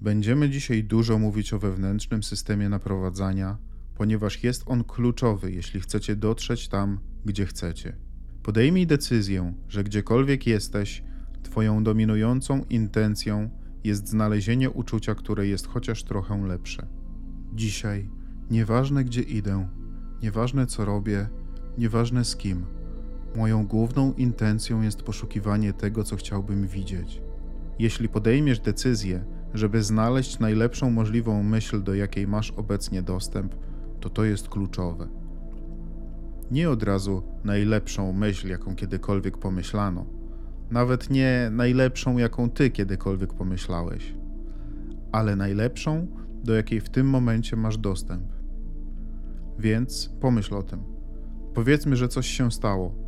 Będziemy dzisiaj dużo mówić o wewnętrznym systemie naprowadzania, ponieważ jest on kluczowy, jeśli chcecie dotrzeć tam, gdzie chcecie. Podejmij decyzję, że gdziekolwiek jesteś, Twoją dominującą intencją jest znalezienie uczucia, które jest chociaż trochę lepsze. Dzisiaj, nieważne gdzie idę, nieważne co robię, nieważne z kim, moją główną intencją jest poszukiwanie tego, co chciałbym widzieć. Jeśli podejmiesz decyzję, żeby znaleźć najlepszą możliwą myśl, do jakiej masz obecnie dostęp, to to jest kluczowe. Nie od razu najlepszą myśl, jaką kiedykolwiek pomyślano, nawet nie najlepszą, jaką ty kiedykolwiek pomyślałeś, ale najlepszą, do jakiej w tym momencie masz dostęp. Więc pomyśl o tym. Powiedzmy, że coś się stało.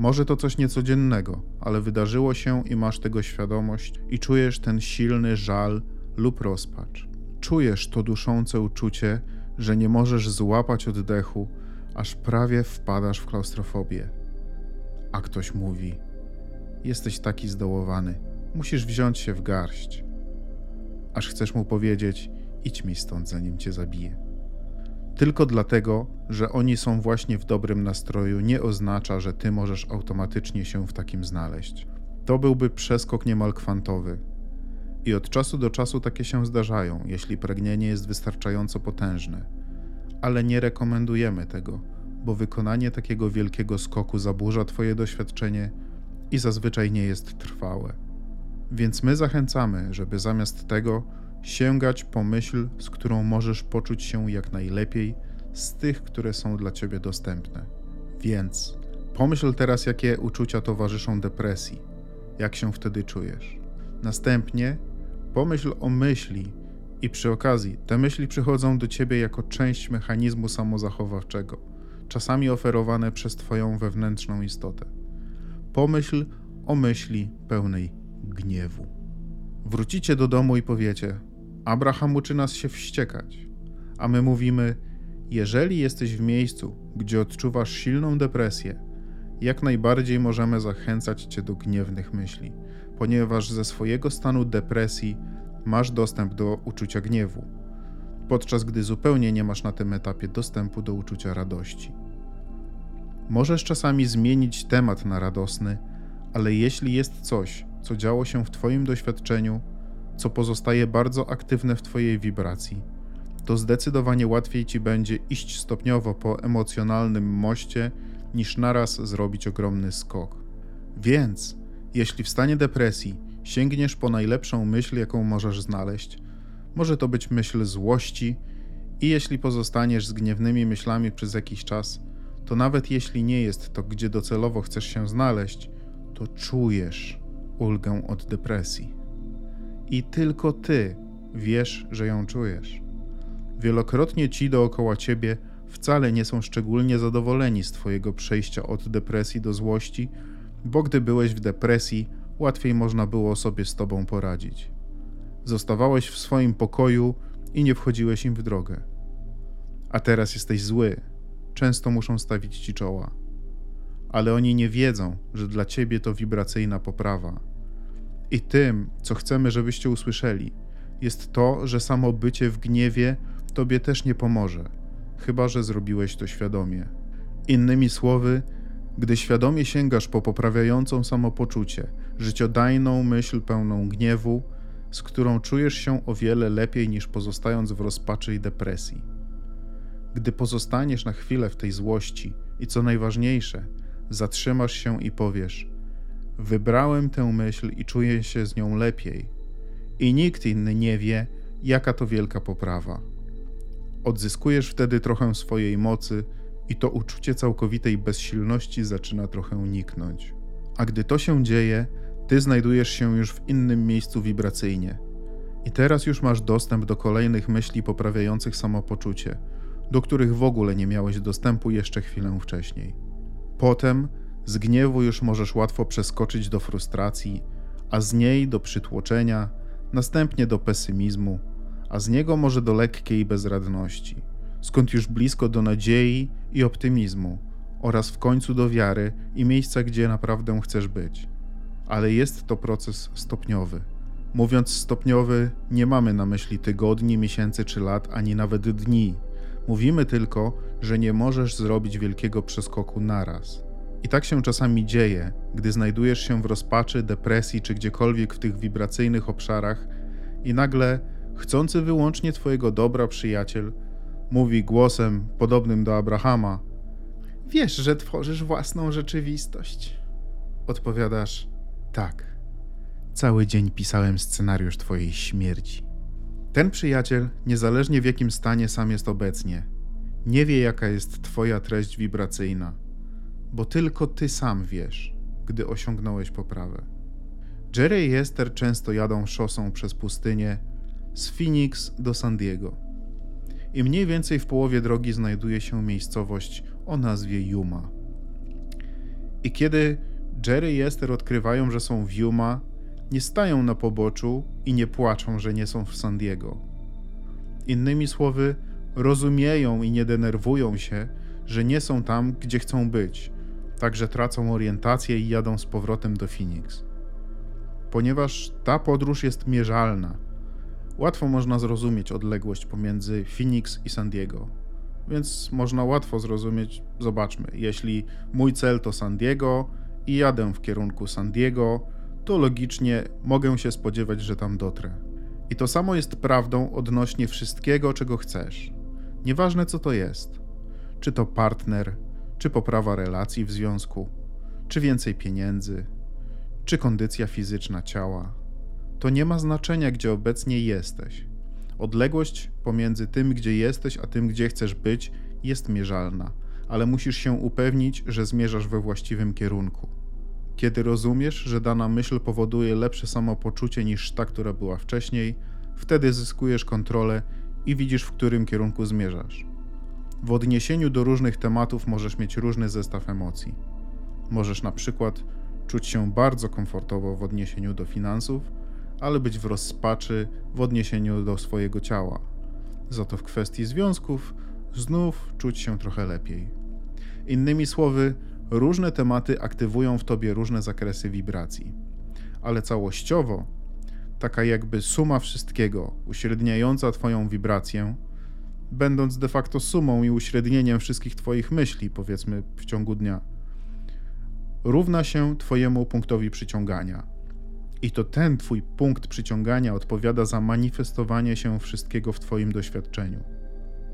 Może to coś niecodziennego, ale wydarzyło się i masz tego świadomość i czujesz ten silny żal lub rozpacz. Czujesz to duszące uczucie, że nie możesz złapać oddechu, aż prawie wpadasz w klaustrofobię. A ktoś mówi: Jesteś taki zdołowany, musisz wziąć się w garść. Aż chcesz mu powiedzieć: Idź mi stąd, zanim cię zabije. Tylko dlatego, że oni są właśnie w dobrym nastroju, nie oznacza, że ty możesz automatycznie się w takim znaleźć. To byłby przeskok niemal kwantowy. I od czasu do czasu takie się zdarzają, jeśli pragnienie jest wystarczająco potężne. Ale nie rekomendujemy tego, bo wykonanie takiego wielkiego skoku zaburza Twoje doświadczenie i zazwyczaj nie jest trwałe. Więc my zachęcamy, żeby zamiast tego sięgać po myśl, z którą możesz poczuć się jak najlepiej z tych, które są dla ciebie dostępne. Więc pomyśl teraz, jakie uczucia towarzyszą depresji, jak się wtedy czujesz. Następnie pomyśl o myśli, i przy okazji te myśli przychodzą do ciebie jako część mechanizmu samozachowawczego, czasami oferowane przez Twoją wewnętrzną istotę. Pomyśl o myśli pełnej gniewu. Wrócicie do domu i powiecie: Abraham uczy nas się wściekać. A my mówimy: Jeżeli jesteś w miejscu, gdzie odczuwasz silną depresję, jak najbardziej możemy zachęcać cię do gniewnych myśli, ponieważ ze swojego stanu depresji masz dostęp do uczucia gniewu, podczas gdy zupełnie nie masz na tym etapie dostępu do uczucia radości. Możesz czasami zmienić temat na radosny, ale jeśli jest coś, co działo się w Twoim doświadczeniu, co pozostaje bardzo aktywne w Twojej wibracji, to zdecydowanie łatwiej Ci będzie iść stopniowo po emocjonalnym moście, niż naraz zrobić ogromny skok. Więc, jeśli w stanie depresji sięgniesz po najlepszą myśl, jaką możesz znaleźć, może to być myśl złości, i jeśli pozostaniesz z gniewnymi myślami przez jakiś czas, to nawet jeśli nie jest to, gdzie docelowo chcesz się znaleźć, to czujesz ulgę od depresji. I tylko ty wiesz, że ją czujesz. Wielokrotnie ci dookoła ciebie wcale nie są szczególnie zadowoleni z twojego przejścia od depresji do złości, bo gdy byłeś w depresji, łatwiej można było sobie z tobą poradzić. Zostawałeś w swoim pokoju i nie wchodziłeś im w drogę. A teraz jesteś zły, często muszą stawić ci czoła. Ale oni nie wiedzą, że dla ciebie to wibracyjna poprawa. I tym, co chcemy, żebyście usłyszeli, jest to, że samo bycie w gniewie tobie też nie pomoże, chyba że zrobiłeś to świadomie. Innymi słowy, gdy świadomie sięgasz po poprawiającą samopoczucie, życiodajną myśl pełną gniewu, z którą czujesz się o wiele lepiej niż pozostając w rozpaczy i depresji. Gdy pozostaniesz na chwilę w tej złości i co najważniejsze, zatrzymasz się i powiesz: Wybrałem tę myśl i czuję się z nią lepiej, i nikt inny nie wie, jaka to wielka poprawa. Odzyskujesz wtedy trochę swojej mocy i to uczucie całkowitej bezsilności zaczyna trochę niknąć. A gdy to się dzieje, ty znajdujesz się już w innym miejscu wibracyjnie. I teraz już masz dostęp do kolejnych myśli poprawiających samopoczucie, do których w ogóle nie miałeś dostępu jeszcze chwilę wcześniej. Potem z gniewu już możesz łatwo przeskoczyć do frustracji, a z niej do przytłoczenia, następnie do pesymizmu, a z niego może do lekkiej bezradności, skąd już blisko do nadziei i optymizmu, oraz w końcu do wiary i miejsca, gdzie naprawdę chcesz być. Ale jest to proces stopniowy. Mówiąc stopniowy, nie mamy na myśli tygodni, miesięcy czy lat, ani nawet dni. Mówimy tylko, że nie możesz zrobić wielkiego przeskoku naraz. I tak się czasami dzieje, gdy znajdujesz się w rozpaczy, depresji czy gdziekolwiek w tych wibracyjnych obszarach i nagle chcący wyłącznie Twojego dobra przyjaciel mówi głosem podobnym do Abrahama: Wiesz, że tworzysz własną rzeczywistość. Odpowiadasz: Tak. Cały dzień pisałem scenariusz Twojej śmierci. Ten przyjaciel, niezależnie w jakim stanie sam jest obecnie, nie wie, jaka jest Twoja treść wibracyjna, bo tylko Ty sam wiesz, gdy osiągnąłeś poprawę. Jerry i Esther często jadą szosą przez pustynię z Phoenix do San Diego. I mniej więcej w połowie drogi znajduje się miejscowość o nazwie Yuma. I kiedy Jerry i Esther odkrywają, że są w Yuma, nie stają na poboczu i nie płaczą, że nie są w San Diego. Innymi słowy, rozumieją i nie denerwują się, że nie są tam, gdzie chcą być, także tracą orientację i jadą z powrotem do Phoenix. Ponieważ ta podróż jest mierzalna, łatwo można zrozumieć odległość pomiędzy Phoenix i San Diego. Więc można łatwo zrozumieć, zobaczmy, jeśli mój cel to San Diego i jadę w kierunku San Diego, to logicznie mogę się spodziewać, że tam dotrę. I to samo jest prawdą odnośnie wszystkiego, czego chcesz. Nieważne co to jest. Czy to partner, czy poprawa relacji w związku, czy więcej pieniędzy, czy kondycja fizyczna ciała. To nie ma znaczenia, gdzie obecnie jesteś. Odległość pomiędzy tym, gdzie jesteś, a tym, gdzie chcesz być, jest mierzalna, ale musisz się upewnić, że zmierzasz we właściwym kierunku. Kiedy rozumiesz, że dana myśl powoduje lepsze samopoczucie niż ta, która była wcześniej, wtedy zyskujesz kontrolę i widzisz, w którym kierunku zmierzasz. W odniesieniu do różnych tematów możesz mieć różny zestaw emocji. Możesz na przykład czuć się bardzo komfortowo w odniesieniu do finansów, ale być w rozpaczy w odniesieniu do swojego ciała. Za to w kwestii związków znów czuć się trochę lepiej. Innymi słowy, różne tematy aktywują w tobie różne zakresy wibracji, ale całościowo, taka jakby suma wszystkiego, uśredniająca twoją wibrację, będąc de facto sumą i uśrednieniem wszystkich twoich myśli, powiedzmy w ciągu dnia, równa się twojemu punktowi przyciągania. I to ten twój punkt przyciągania odpowiada za manifestowanie się wszystkiego w twoim doświadczeniu.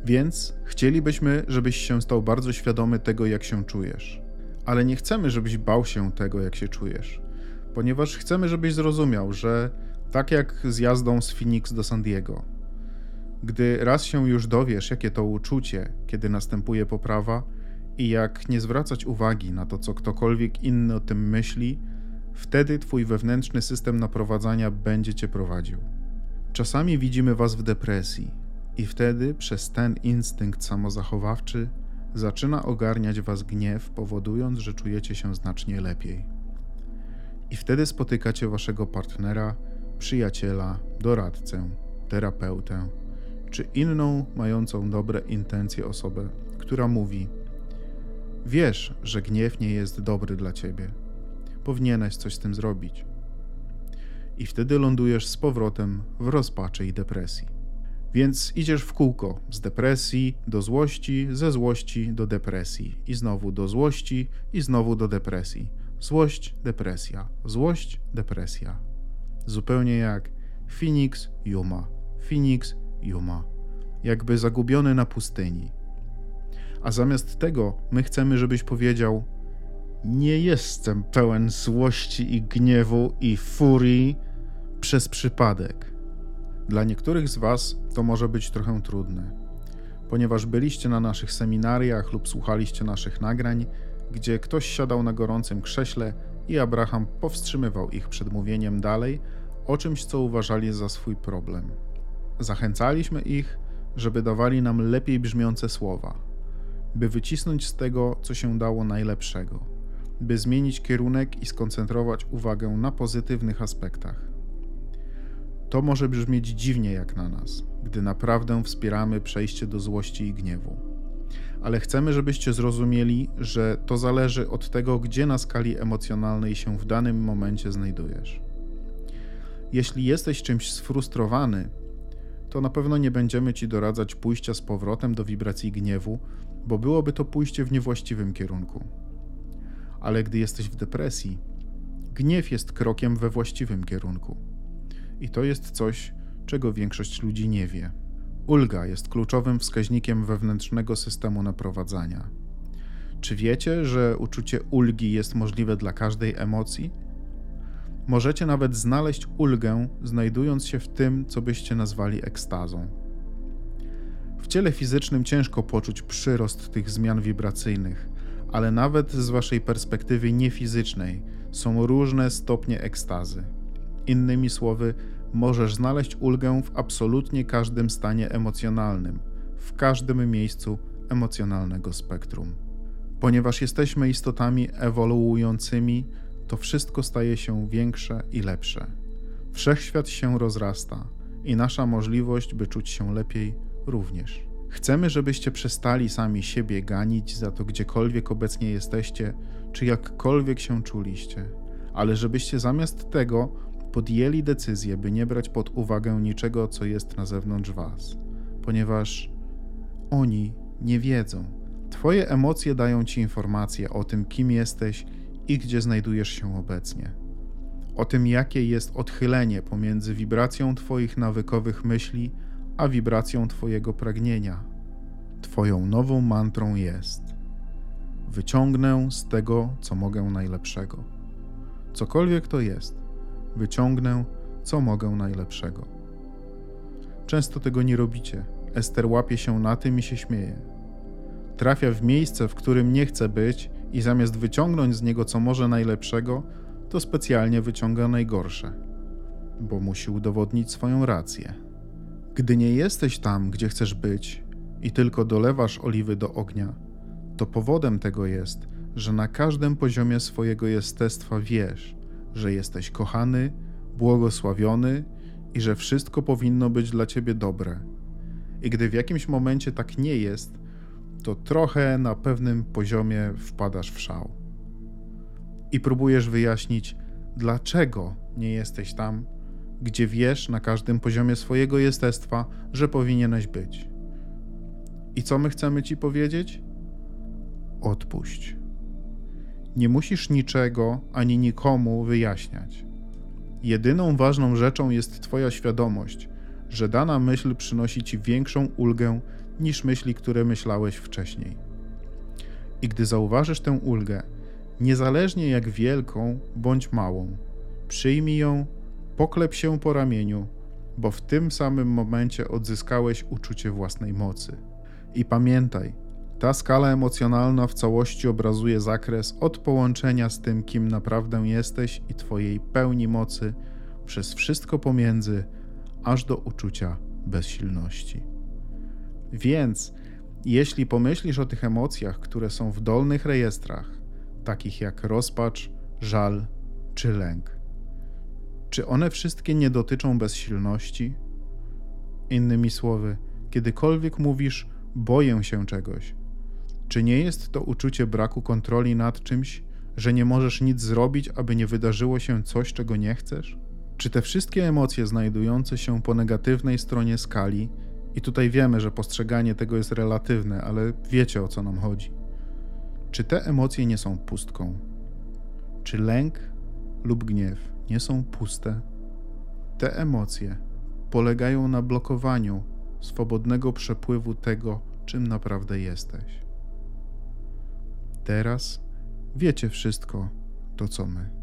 Więc chcielibyśmy, żebyś się stał bardzo świadomy tego, jak się czujesz ale nie chcemy, żebyś bał się tego, jak się czujesz, ponieważ chcemy, żebyś zrozumiał, że tak jak z jazdą z Phoenix do San Diego, gdy raz się już dowiesz, jakie to uczucie, kiedy następuje poprawa i jak nie zwracać uwagi na to, co ktokolwiek inny o tym myśli, wtedy twój wewnętrzny system naprowadzania będzie cię prowadził. Czasami widzimy was w depresji i wtedy przez ten instynkt samozachowawczy zaczyna ogarniać was gniew, powodując, że czujecie się znacznie lepiej. I wtedy spotykacie waszego partnera, przyjaciela, doradcę, terapeutę, czy inną mającą dobre intencje osobę, która mówi: Wiesz, że gniew nie jest dobry dla ciebie. Powinieneś coś z tym zrobić. I wtedy lądujesz z powrotem w rozpaczy i depresji. Więc idziesz w kółko z depresji do złości, ze złości do depresji, i znowu do złości, i znowu do depresji. Złość, depresja, złość, depresja. Zupełnie jak Phoenix, Yuma, Phoenix, Yuma. Jakby zagubiony na pustyni. A zamiast tego my chcemy, żebyś powiedział: Nie jestem pełen złości i gniewu i furii przez przypadek. Dla niektórych z Was to może być trochę trudne, ponieważ byliście na naszych seminariach lub słuchaliście naszych nagrań, gdzie ktoś siadał na gorącym krześle i Abraham powstrzymywał ich przed mówieniem dalej o czymś, co uważali za swój problem. Zachęcaliśmy ich, żeby dawali nam lepiej brzmiące słowa, by wycisnąć z tego, co się dało najlepszego, by zmienić kierunek i skoncentrować uwagę na pozytywnych aspektach. To może brzmieć dziwnie jak na nas, gdy naprawdę wspieramy przejście do złości i gniewu. Ale chcemy, żebyście zrozumieli, że to zależy od tego, gdzie na skali emocjonalnej się w danym momencie znajdujesz. Jeśli jesteś czymś sfrustrowany, to na pewno nie będziemy ci doradzać pójścia z powrotem do wibracji gniewu, bo byłoby to pójście w niewłaściwym kierunku. Ale gdy jesteś w depresji, gniew jest krokiem we właściwym kierunku. I to jest coś, czego większość ludzi nie wie. Ulga jest kluczowym wskaźnikiem wewnętrznego systemu naprowadzania. Czy wiecie, że uczucie ulgi jest możliwe dla każdej emocji? Możecie nawet znaleźć ulgę, znajdując się w tym, co byście nazwali ekstazą. W ciele fizycznym ciężko poczuć przyrost tych zmian wibracyjnych, ale nawet z waszej perspektywy niefizycznej są różne stopnie ekstazy. Innymi słowy, możesz znaleźć ulgę w absolutnie każdym stanie emocjonalnym, w każdym miejscu emocjonalnego spektrum. Ponieważ jesteśmy istotami ewoluującymi, to wszystko staje się większe i lepsze. Wszechświat się rozrasta i nasza możliwość, by czuć się lepiej, również. Chcemy, żebyście przestali sami siebie ganić za to, gdziekolwiek obecnie jesteście, czy jakkolwiek się czuliście, ale żebyście zamiast tego podjęli decyzję, by nie brać pod uwagę niczego, co jest na zewnątrz Was, ponieważ oni nie wiedzą. Twoje emocje dają Ci informacje o tym, kim jesteś i gdzie znajdujesz się obecnie. O tym, jakie jest odchylenie pomiędzy wibracją Twoich nawykowych myśli a wibracją Twojego pragnienia. Twoją nową mantrą jest: Wyciągnę z tego, co mogę najlepszego. Cokolwiek to jest, wyciągnę, co mogę najlepszego. Często tego nie robicie. Ester łapie się na tym i się śmieje. Trafia w miejsce, w którym nie chce być, i zamiast wyciągnąć z niego co może najlepszego, to specjalnie wyciąga najgorsze, bo musi udowodnić swoją rację. Gdy nie jesteś tam, gdzie chcesz być i tylko dolewasz oliwy do ognia, to powodem tego jest, że na każdym poziomie swojego jestestwa wiesz, że jesteś kochany, błogosławiony i że wszystko powinno być dla ciebie dobre. I gdy w jakimś momencie tak nie jest, to trochę na pewnym poziomie wpadasz w szał. I próbujesz wyjaśnić, dlaczego nie jesteś tam, gdzie wiesz na każdym poziomie swojego jestestwa, że powinieneś być. I co my chcemy ci powiedzieć? Odpuść. Nie musisz niczego ani nikomu wyjaśniać. Jedyną ważną rzeczą jest Twoja świadomość, że dana myśl przynosi Ci większą ulgę niż myśli, które myślałeś wcześniej. I gdy zauważysz tę ulgę, niezależnie jak wielką bądź małą, przyjmij ją, poklep się po ramieniu, bo w tym samym momencie odzyskałeś uczucie własnej mocy. I pamiętaj, ta skala emocjonalna w całości obrazuje zakres od połączenia z tym, kim naprawdę jesteś i Twojej pełni mocy, przez wszystko pomiędzy, aż do uczucia bezsilności. Więc, jeśli pomyślisz o tych emocjach, które są w dolnych rejestrach, takich jak rozpacz, żal czy lęk, czy one wszystkie nie dotyczą bezsilności? Innymi słowy, kiedykolwiek mówisz, boję się czegoś, czy nie jest to uczucie braku kontroli nad czymś, że nie możesz nic zrobić, aby nie wydarzyło się coś, czego nie chcesz? Czy te wszystkie emocje znajdujące się po negatywnej stronie skali, i tutaj wiemy, że postrzeganie tego jest relatywne, ale wiecie o co nam chodzi. Czy te emocje nie są pustką? Czy lęk lub gniew nie są puste? Te emocje polegają na blokowaniu swobodnego przepływu tego, czym naprawdę jesteś. Teraz wiecie wszystko to, co my.